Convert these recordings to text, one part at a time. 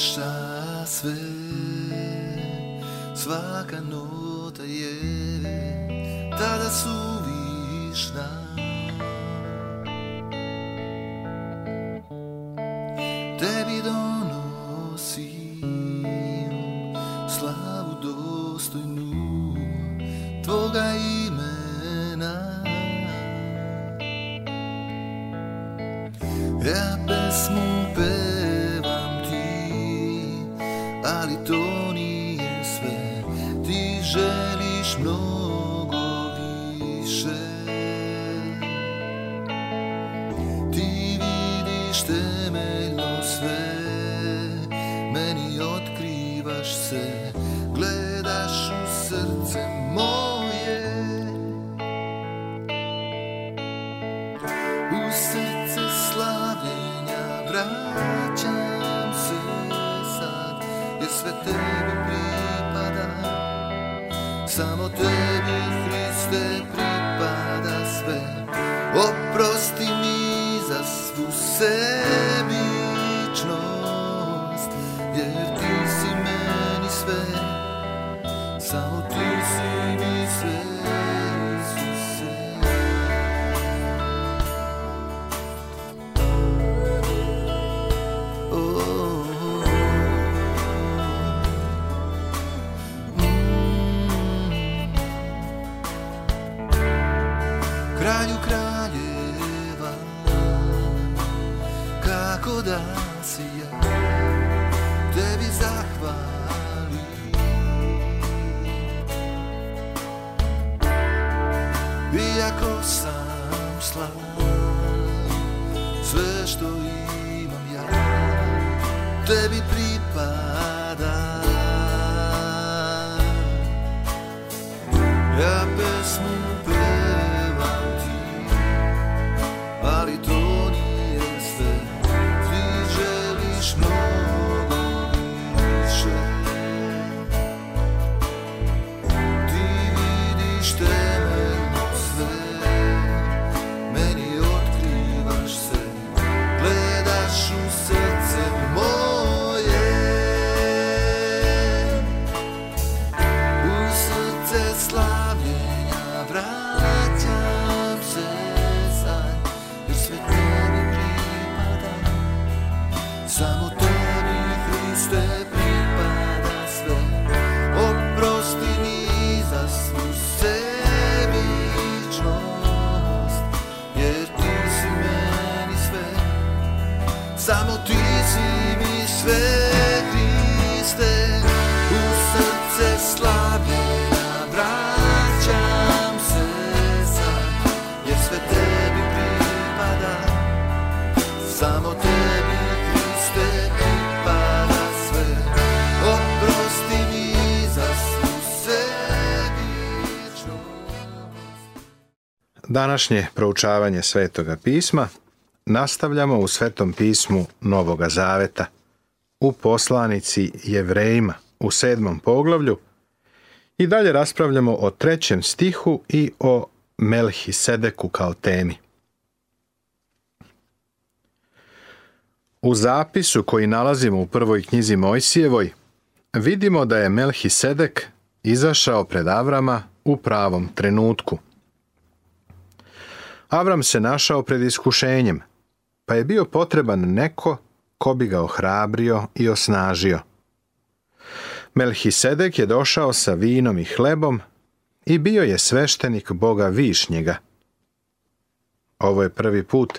miješa sve Svaka nota je tada suvišna Samo tebi Hriste pripada sve Oprosti mi za svu se up is smooth. sveti ste u srce slavljenja vraćam se sad jer sve tebi pripada samo tebi Kriste pripada sve oprosti mi za sve Današnje proučavanje Svetoga pisma nastavljamo u Svetom pismu Novoga Zaveta – u poslanici Jevrejima u sedmom poglavlju i dalje raspravljamo o trećem stihu i o Melhisedeku kao temi. U zapisu koji nalazimo u prvoj knjizi Mojsijevoj vidimo da je Melhisedek izašao pred Avrama u pravom trenutku. Avram se našao pred iskušenjem, pa je bio potreban neko ko bi ga ohrabrio i osnažio. Melhisedek je došao sa vinom i hlebom i bio je sveštenik boga Višnjega. Ovo je prvi put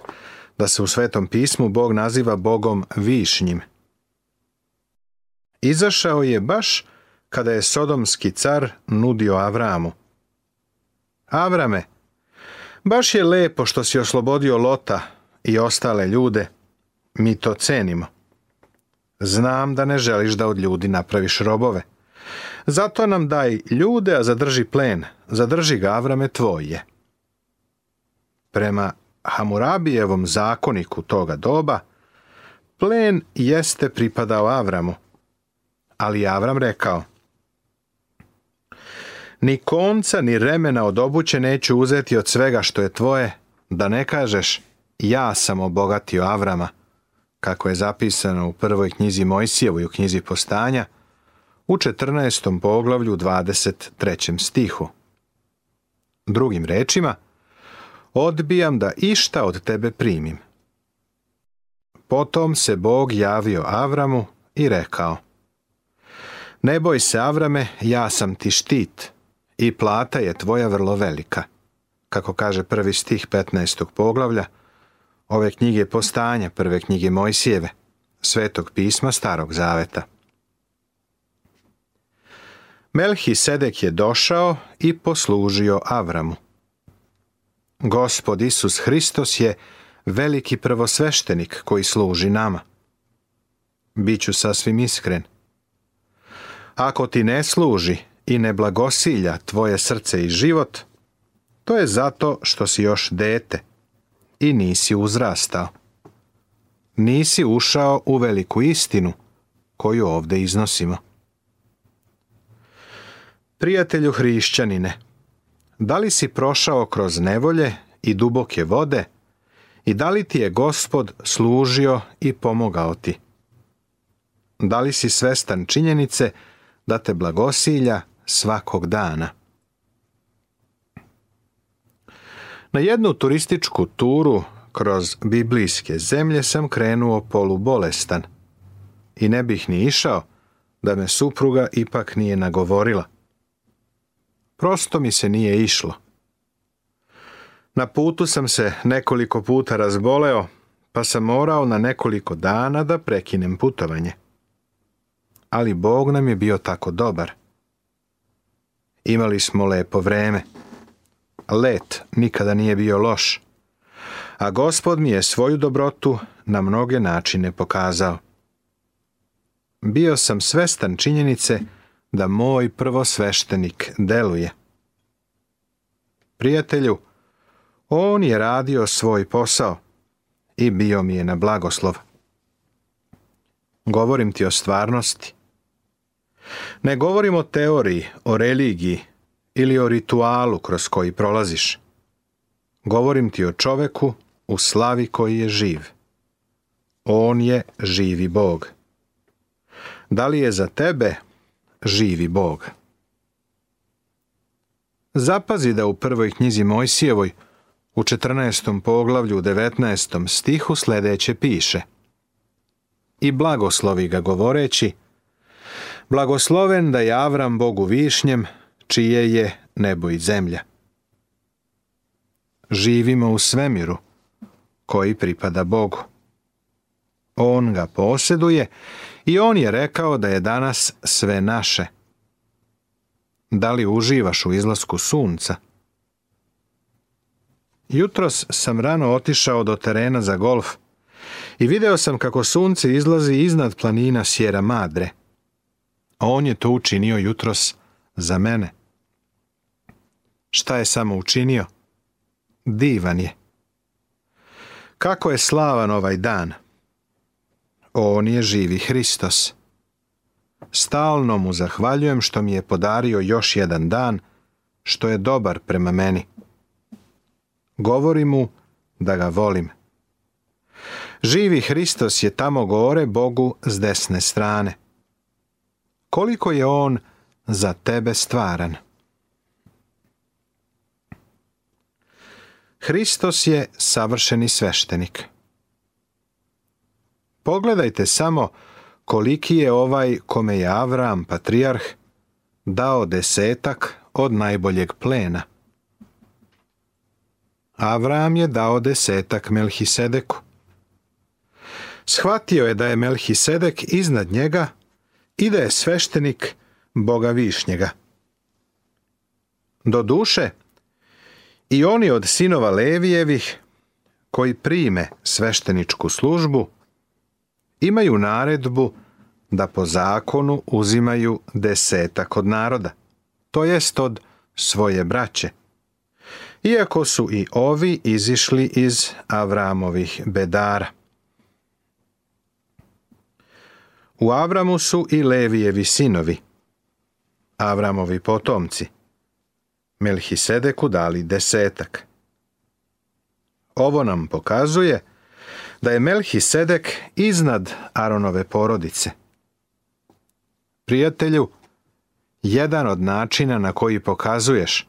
da se u Svetom pismu Bog naziva Bogom Višnjim. Izašao je baš kada je sodomski car nudio Avramu. Avrame, baš je lepo što si oslobodio Lota i ostale ljude – mi to cenimo. Znam da ne želiš da od ljudi napraviš robove. Zato nam daj ljude, a zadrži plen, zadrži ga, Avrame, tvoje. Prema Hamurabijevom zakoniku toga doba, plen jeste pripadao Avramu, ali Avram rekao Ni konca, ni remena od obuće neću uzeti od svega što je tvoje, da ne kažeš, ja sam obogatio Avrama kako je zapisano u prvoj knjizi Mojsijevoj u knjizi Postanja, u 14. poglavlju 23. stihu. Drugim rečima, odbijam da išta od tebe primim. Potom se Bog javio Avramu i rekao, Ne boj se Avrame, ja sam ti štit i plata je tvoja vrlo velika, kako kaže prvi stih 15. poglavlja, ove knjige postanja prve knjige Mojsijeve, Svetog pisma Starog Zaveta. Melhi Sedek je došao i poslužio Avramu. Gospod Isus Hristos je veliki prvosveštenik koji služi nama. Biću sasvim iskren. Ako ti ne služi i ne blagosilja tvoje srce i život, to je zato što si još dete – i nisi uzrastao. Nisi ušao u veliku istinu koju ovdje iznosimo. Prijatelju hrišćanine, da li si prošao kroz nevolje i duboke vode i da li ti je gospod služio i pomogao ti? Da li si svestan činjenice da te blagosilja svakog dana? Na jednu turističku turu kroz biblijske zemlje sam krenuo polubolestan i ne bih ni išao da me supruga ipak nije nagovorila. Prosto mi se nije išlo. Na putu sam se nekoliko puta razboleo, pa sam morao na nekoliko dana da prekinem putovanje. Ali Bog nam je bio tako dobar. Imali smo lepo vreme let nikada nije bio loš, a gospod mi je svoju dobrotu na mnoge načine pokazao. Bio sam svestan činjenice da moj prvo sveštenik deluje. Prijatelju, on je radio svoj posao i bio mi je na blagoslov. Govorim ti o stvarnosti. Ne govorim o teoriji, o religiji, ili o ritualu kroz koji prolaziš. Govorim ti o čoveku u slavi koji je živ. On je živi Bog. Da li je za tebe živi Bog? Zapazi da u prvoj knjizi Mojsijevoj u 14. poglavlju u 19. stihu sljedeće piše I blagoslovi ga govoreći Blagosloven da je Avram Bogu višnjem, čije je nebo i zemlja. Živimo u svemiru koji pripada Bogu. On ga posjeduje i on je rekao da je danas sve naše. Da li uživaš u izlasku sunca? Jutros sam rano otišao do terena za golf i video sam kako sunce izlazi iznad planina Sjera Madre. On je to učinio jutros za mene. Šta je samo učinio? Divan je. Kako je slavan ovaj dan? On je živi Hristos. Stalno mu zahvaljujem što mi je podario još jedan dan, što je dobar prema meni. Govori mu da ga volim. Živi Hristos je tamo gore Bogu s desne strane. Koliko je On za tebe stvaran? Hristos je savršeni sveštenik. Pogledajte samo koliki je ovaj kome je Avram, patrijarh, dao desetak od najboljeg plena. Avram je dao desetak Melhisedeku. Shvatio je da je Melhisedek iznad njega i da je sveštenik Boga Višnjega. Do duše, i oni od sinova Levijevih, koji prime svešteničku službu, imaju naredbu da po zakonu uzimaju desetak od naroda, to jest od svoje braće. Iako su i ovi izišli iz Avramovih bedara. U Avramu su i Levijevi sinovi, Avramovi potomci – Melhisedeku dali desetak. Ovo nam pokazuje da je Melhisedek iznad Aronove porodice. Prijatelju, jedan od načina na koji pokazuješ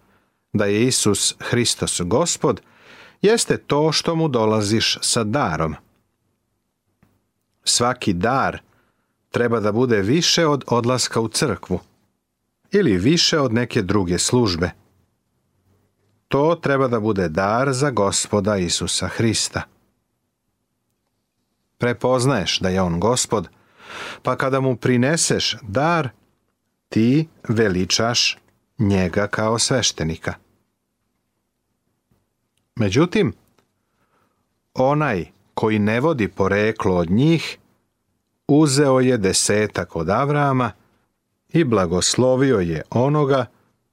da je Isus Hristos gospod jeste to što mu dolaziš sa darom. Svaki dar treba da bude više od odlaska u crkvu ili više od neke druge službe to treba da bude dar za gospoda Isusa Hrista. Prepoznaješ da je on gospod, pa kada mu prineseš dar, ti veličaš njega kao sveštenika. Međutim, onaj koji ne vodi poreklo od njih, uzeo je desetak od Avrama i blagoslovio je onoga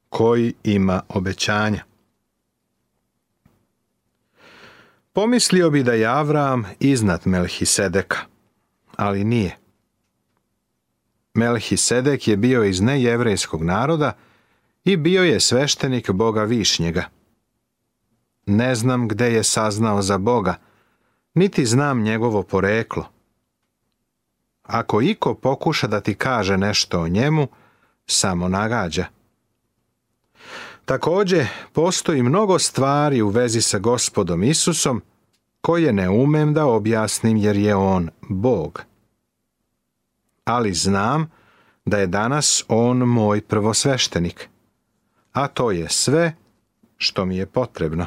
koji ima obećanja. Pomislio bi da je Avram iznad Melhisedeka, ali nije. Melhisedek je bio iz nejevrejskog naroda i bio je sveštenik Boga Višnjega. Ne znam gde je saznao za Boga, niti znam njegovo poreklo. Ako iko pokuša da ti kaže nešto o njemu, samo nagađa. Također, postoji mnogo stvari u vezi sa gospodom Isusom koje ne umem da objasnim jer je on Bog. Ali znam da je danas on moj prvosveštenik, a to je sve što mi je potrebno.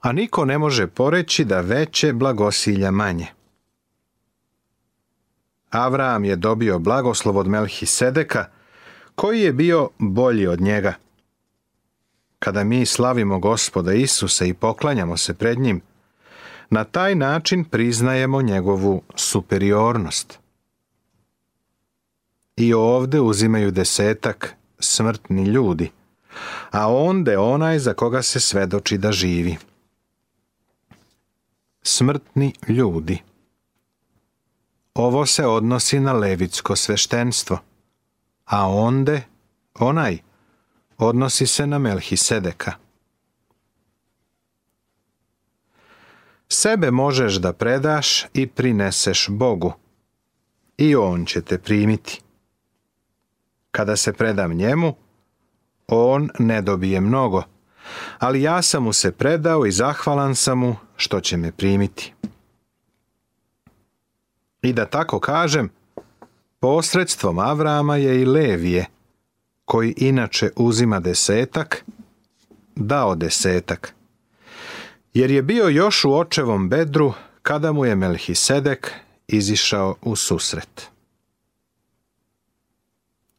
A niko ne može poreći da veće blagosilja manje. Avram je dobio blagoslov od Melhisedeka, koji je bio bolji od njega – kada mi slavimo gospoda Isusa i poklanjamo se pred njim, na taj način priznajemo njegovu superiornost. I ovdje uzimaju desetak smrtni ljudi, a onda onaj za koga se svedoči da živi. Smrtni ljudi. Ovo se odnosi na levitsko sveštenstvo, a onde onaj odnosi se na Melhisedeka. Sebe možeš da predaš i prineseš Bogu, i On će te primiti. Kada se predam njemu, On ne dobije mnogo, ali ja sam mu se predao i zahvalan sam mu što će me primiti. I da tako kažem, posredstvom Avrama je i Levije – koji inače uzima desetak, dao desetak. Jer je bio još u očevom bedru kada mu je Melhisedek izišao u susret.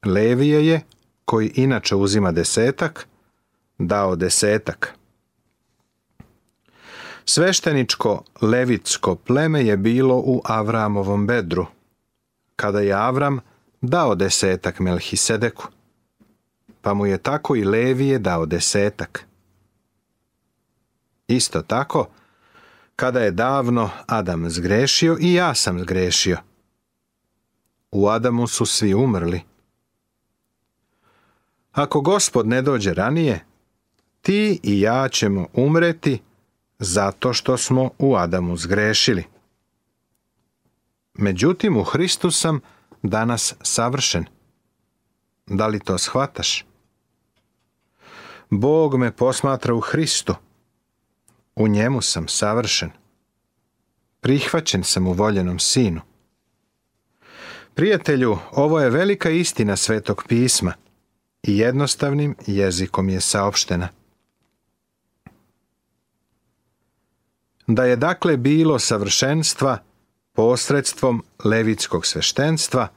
Levije je, koji inače uzima desetak, dao desetak. Svešteničko levitsko pleme je bilo u Avramovom bedru, kada je Avram dao desetak Melhisedeku pa mu je tako i Levije dao desetak. Isto tako, kada je davno Adam zgrešio i ja sam zgrešio. U Adamu su svi umrli. Ako gospod ne dođe ranije, ti i ja ćemo umreti zato što smo u Adamu zgrešili. Međutim, u Hristu sam danas savršen. Da li to shvataš? Bog me posmatra u Hristu. U njemu sam savršen. Prihvaćen sam u voljenom sinu. Prijatelju, ovo je velika istina Svetog pisma i jednostavnim jezikom je saopštena. Da je dakle bilo savršenstva posredstvom levitskog sveštenstva,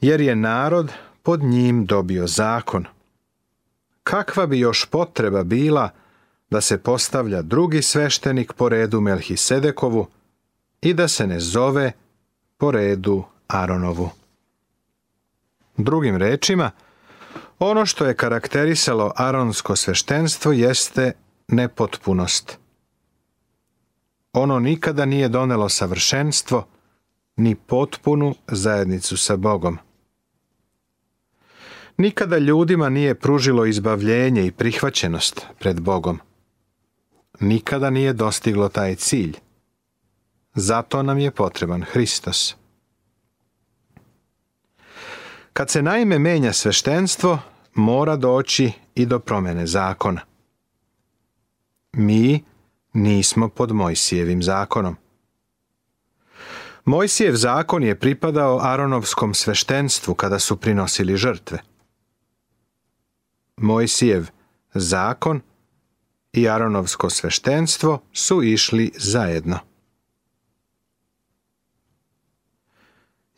jer je narod pod njim dobio zakon kakva bi još potreba bila da se postavlja drugi sveštenik po redu Melhisedekovu i da se ne zove po redu Aronovu. Drugim rečima, ono što je karakterisalo aronsko sveštenstvo jeste nepotpunost. Ono nikada nije donelo savršenstvo, ni potpunu zajednicu sa Bogom nikada ljudima nije pružilo izbavljenje i prihvaćenost pred Bogom. Nikada nije dostiglo taj cilj. Zato nam je potreban Hristos. Kad se naime menja sveštenstvo, mora doći i do promjene zakona. Mi nismo pod Mojsijevim zakonom. Mojsijev zakon je pripadao Aronovskom sveštenstvu kada su prinosili žrtve. Mojsijev zakon i Aronovsko sveštenstvo su išli zajedno.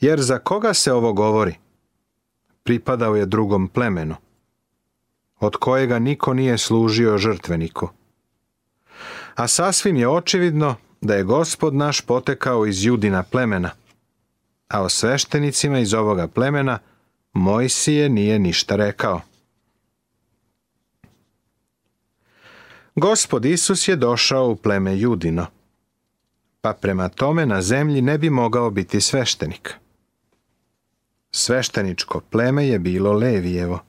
Jer za koga se ovo govori? Pripadao je drugom plemenu, od kojega niko nije služio žrtveniku. A sasvim je očividno da je gospod naš potekao iz judina plemena, a o sveštenicima iz ovoga plemena Mojsije nije ništa rekao. Gospod Isus je došao u pleme Judino, pa prema tome na zemlji ne bi mogao biti sveštenik. Svešteničko pleme je bilo Levijevo.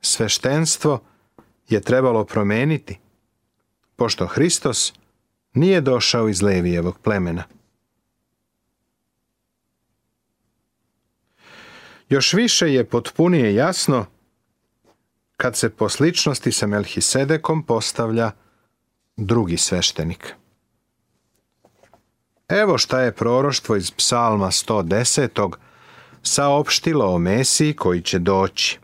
Sveštenstvo je trebalo promeniti, pošto Hristos nije došao iz Levijevog plemena. Još više je potpunije jasno kad se po sličnosti sa Melhisedekom postavlja drugi sveštenik. Evo šta je proroštvo iz psalma 110. saopštilo o Mesiji koji će doći.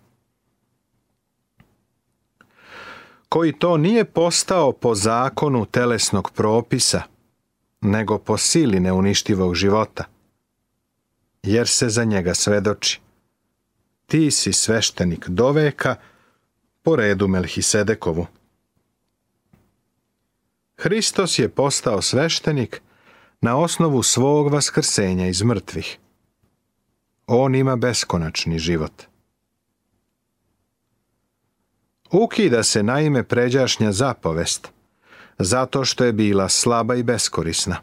Koji to nije postao po zakonu telesnog propisa, nego po sili neuništivog života, jer se za njega svedoči. Ti si sveštenik do veka, po redu Melhisedekovu. Hristos je postao sveštenik na osnovu svog vaskrsenja iz mrtvih. On ima beskonačni život. Ukida se naime pređašnja zapovest, zato što je bila slaba i beskorisna.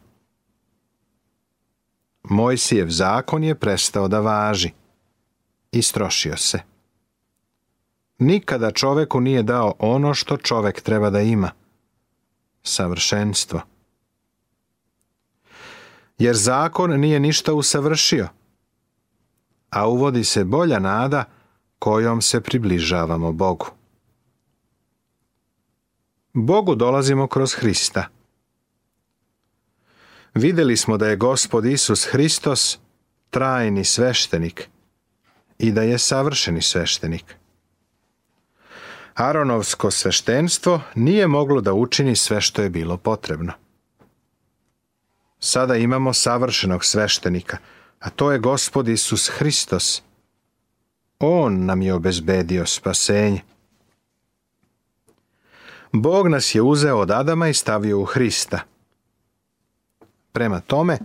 Mojsijev zakon je prestao da važi istrošio se nikada čoveku nije dao ono što čovek treba da ima. Savršenstvo. Jer zakon nije ništa usavršio, a uvodi se bolja nada kojom se približavamo Bogu. Bogu dolazimo kroz Hrista. Vidjeli smo da je Gospod Isus Hristos trajni sveštenik i da je savršeni sveštenik. Aronovsko sveštenstvo nije moglo da učini sve što je bilo potrebno. Sada imamo savršenog sveštenika, a to je gospod Isus Hristos. On nam je obezbedio spasenje. Bog nas je uzeo od Adama i stavio u Hrista. Prema tome,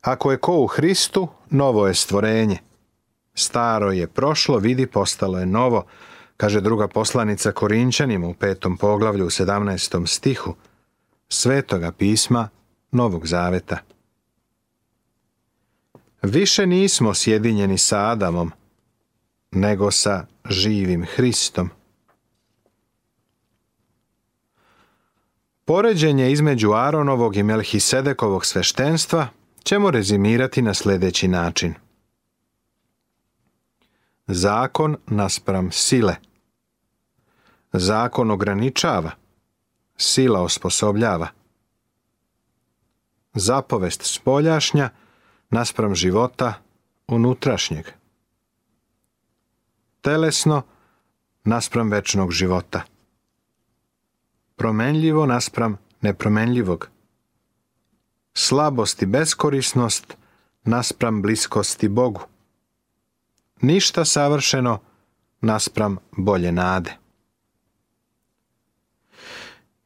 ako je ko u Hristu, novo je stvorenje. Staro je prošlo, vidi postalo je novo – Kaže druga poslanica Korinčanima u petom poglavlju u sedamnaestom stihu Svetoga pisma Novog Zaveta. Više nismo sjedinjeni sa Adamom, nego sa živim Hristom. Poređenje između Aronovog i Melhisedekovog sveštenstva ćemo rezimirati na sljedeći način. Zakon naspram sile – Zakon ograničava, sila osposobljava. Zapovest spoljašnja naspram života unutrašnjeg. Telesno naspram večnog života. Promenljivo naspram nepromenljivog. Slabost i beskorisnost naspram bliskosti Bogu. Ništa savršeno naspram bolje nade.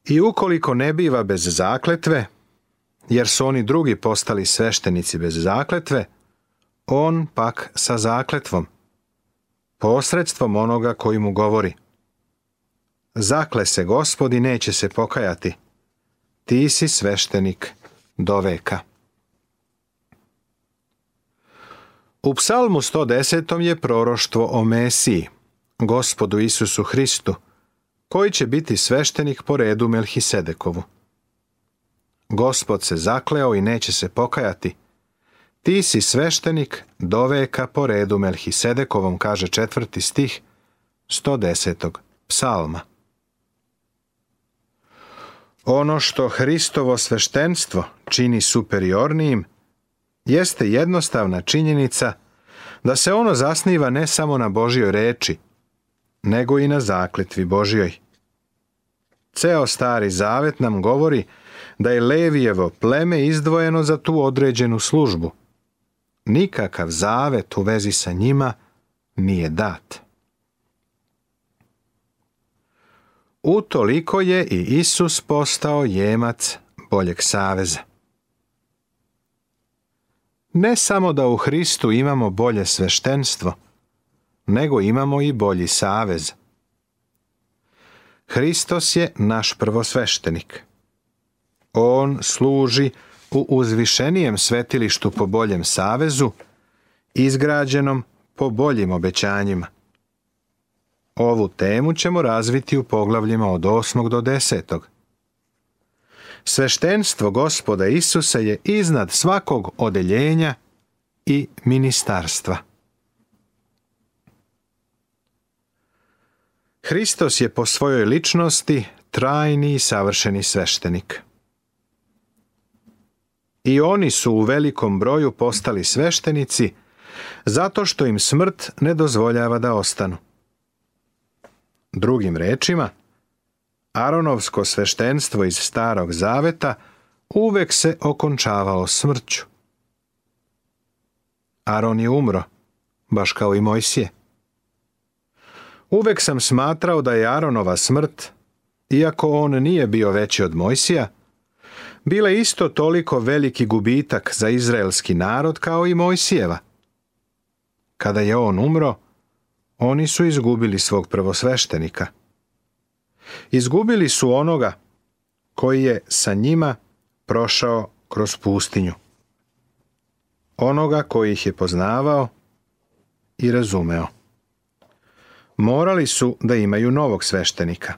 I ukoliko ne biva bez zakletve, jer su oni drugi postali sveštenici bez zakletve, on pak sa zakletvom, posredstvom onoga koji mu govori. Zakle se gospodi, neće se pokajati. Ti si sveštenik do veka. U psalmu 110. je proroštvo o Mesiji, gospodu Isusu Hristu, koji će biti sveštenik po redu Melhisedekovu. Gospod se zakleo i neće se pokajati. Ti si sveštenik do veka po redu Melhisedekovom, kaže četvrti stih 110. psalma. Ono što Hristovo sveštenstvo čini superiornijim jeste jednostavna činjenica da se ono zasniva ne samo na Božjoj reči, nego i na zakletvi Božjoj. Ceo stari zavet nam govori da je Levijevo pleme izdvojeno za tu određenu službu. Nikakav zavet u vezi sa njima nije dat. Utoliko je i Isus postao jemac boljeg saveza. Ne samo da u Hristu imamo bolje sveštenstvo – nego imamo i bolji savez. Hristos je naš prvosveštenik. On služi u uzvišenijem svetilištu po boljem savezu, izgrađenom po boljim obećanjima. Ovu temu ćemo razviti u poglavljima od 8. do 10. Sveštenstvo gospoda Isusa je iznad svakog odeljenja i ministarstva. Hristos je po svojoj ličnosti trajni i savršeni sveštenik. I oni su u velikom broju postali sveštenici zato što im smrt ne dozvoljava da ostanu. Drugim rečima, Aronovsko sveštenstvo iz Starog Zaveta uvek se okončavalo smrću. Aron je umro, baš kao i Mojsije. Uvek sam smatrao da je Aronova smrt, iako on nije bio veći od Mojsija, bila isto toliko veliki gubitak za izraelski narod kao i Mojsijeva. Kada je on umro, oni su izgubili svog prvosveštenika. Izgubili su onoga koji je sa njima prošao kroz pustinju. Onoga koji ih je poznavao i razumeo morali su da imaju novog sveštenika.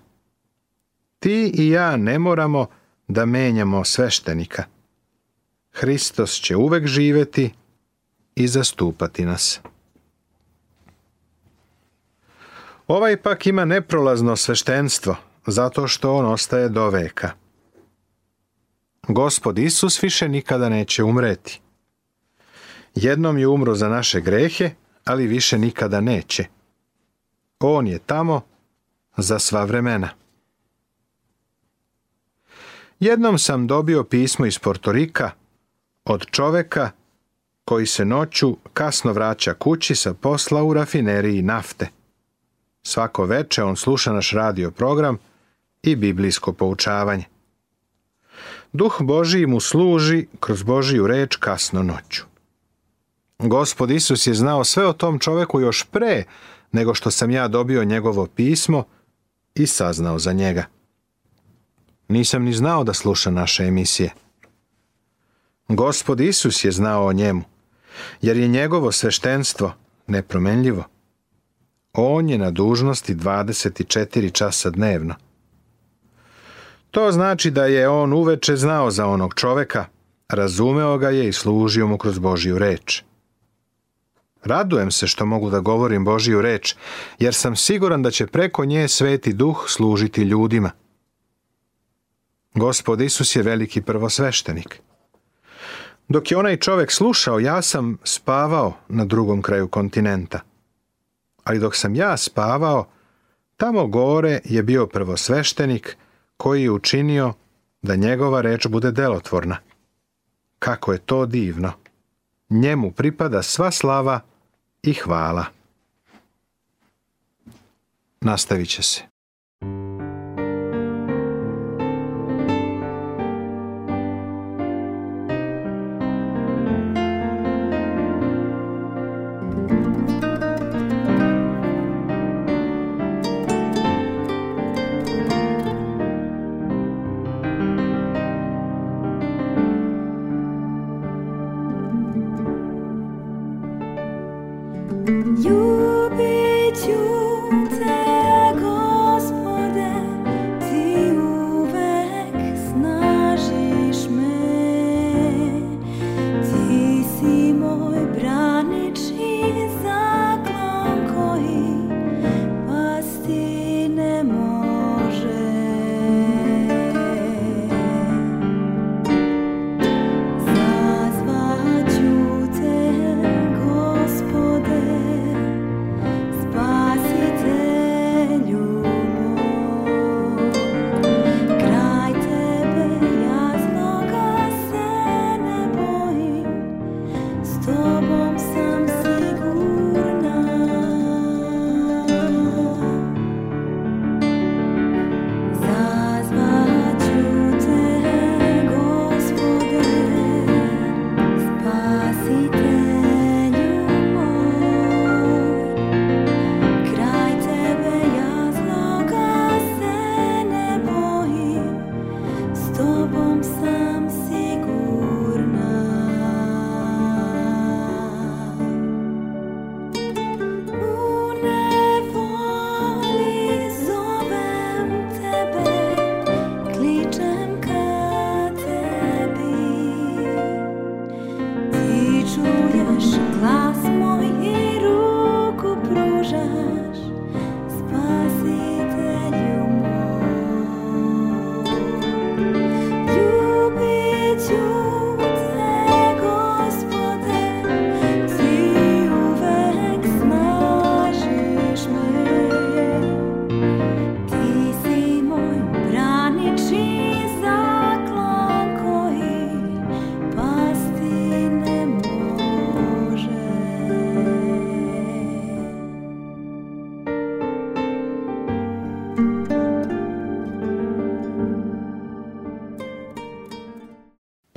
Ti i ja ne moramo da menjamo sveštenika. Hristos će uvek živeti i zastupati nas. Ovaj pak ima neprolazno sveštenstvo, zato što on ostaje do veka. Gospod Isus više nikada neće umreti. Jednom je umro za naše grehe, ali više nikada neće. On je tamo za sva vremena. Jednom sam dobio pismo iz Portorika od čoveka koji se noću kasno vraća kući sa posla u rafineriji nafte. Svako veče on sluša naš radio program i biblijsko poučavanje. Duh Božiji mu služi kroz Božiju reč kasno noću. Gospod Isus je znao sve o tom čoveku još pre nego što sam ja dobio njegovo pismo i saznao za njega. Nisam ni znao da sluša naše emisije. Gospod Isus je znao o njemu, jer je njegovo sveštenstvo nepromenljivo. On je na dužnosti 24 časa dnevno. To znači da je on uveče znao za onog čoveka, razumeo ga je i služio mu kroz Božju reči. Radujem se što mogu da govorim Božiju reč, jer sam siguran da će preko nje sveti duh služiti ljudima. Gospod Isus je veliki prvosveštenik. Dok je onaj čovek slušao, ja sam spavao na drugom kraju kontinenta. Ali dok sam ja spavao, tamo gore je bio prvosveštenik koji je učinio da njegova reč bude delotvorna. Kako je to divno! Njemu pripada sva slava i hvala. Nastavit će se.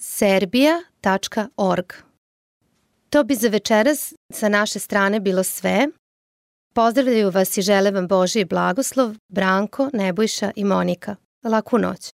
serbija.org. To bi za večeras sa naše strane bilo sve. Pozdravljaju vas i žele vam Božji blagoslov Branko, Nebojša i Monika. Laku noć.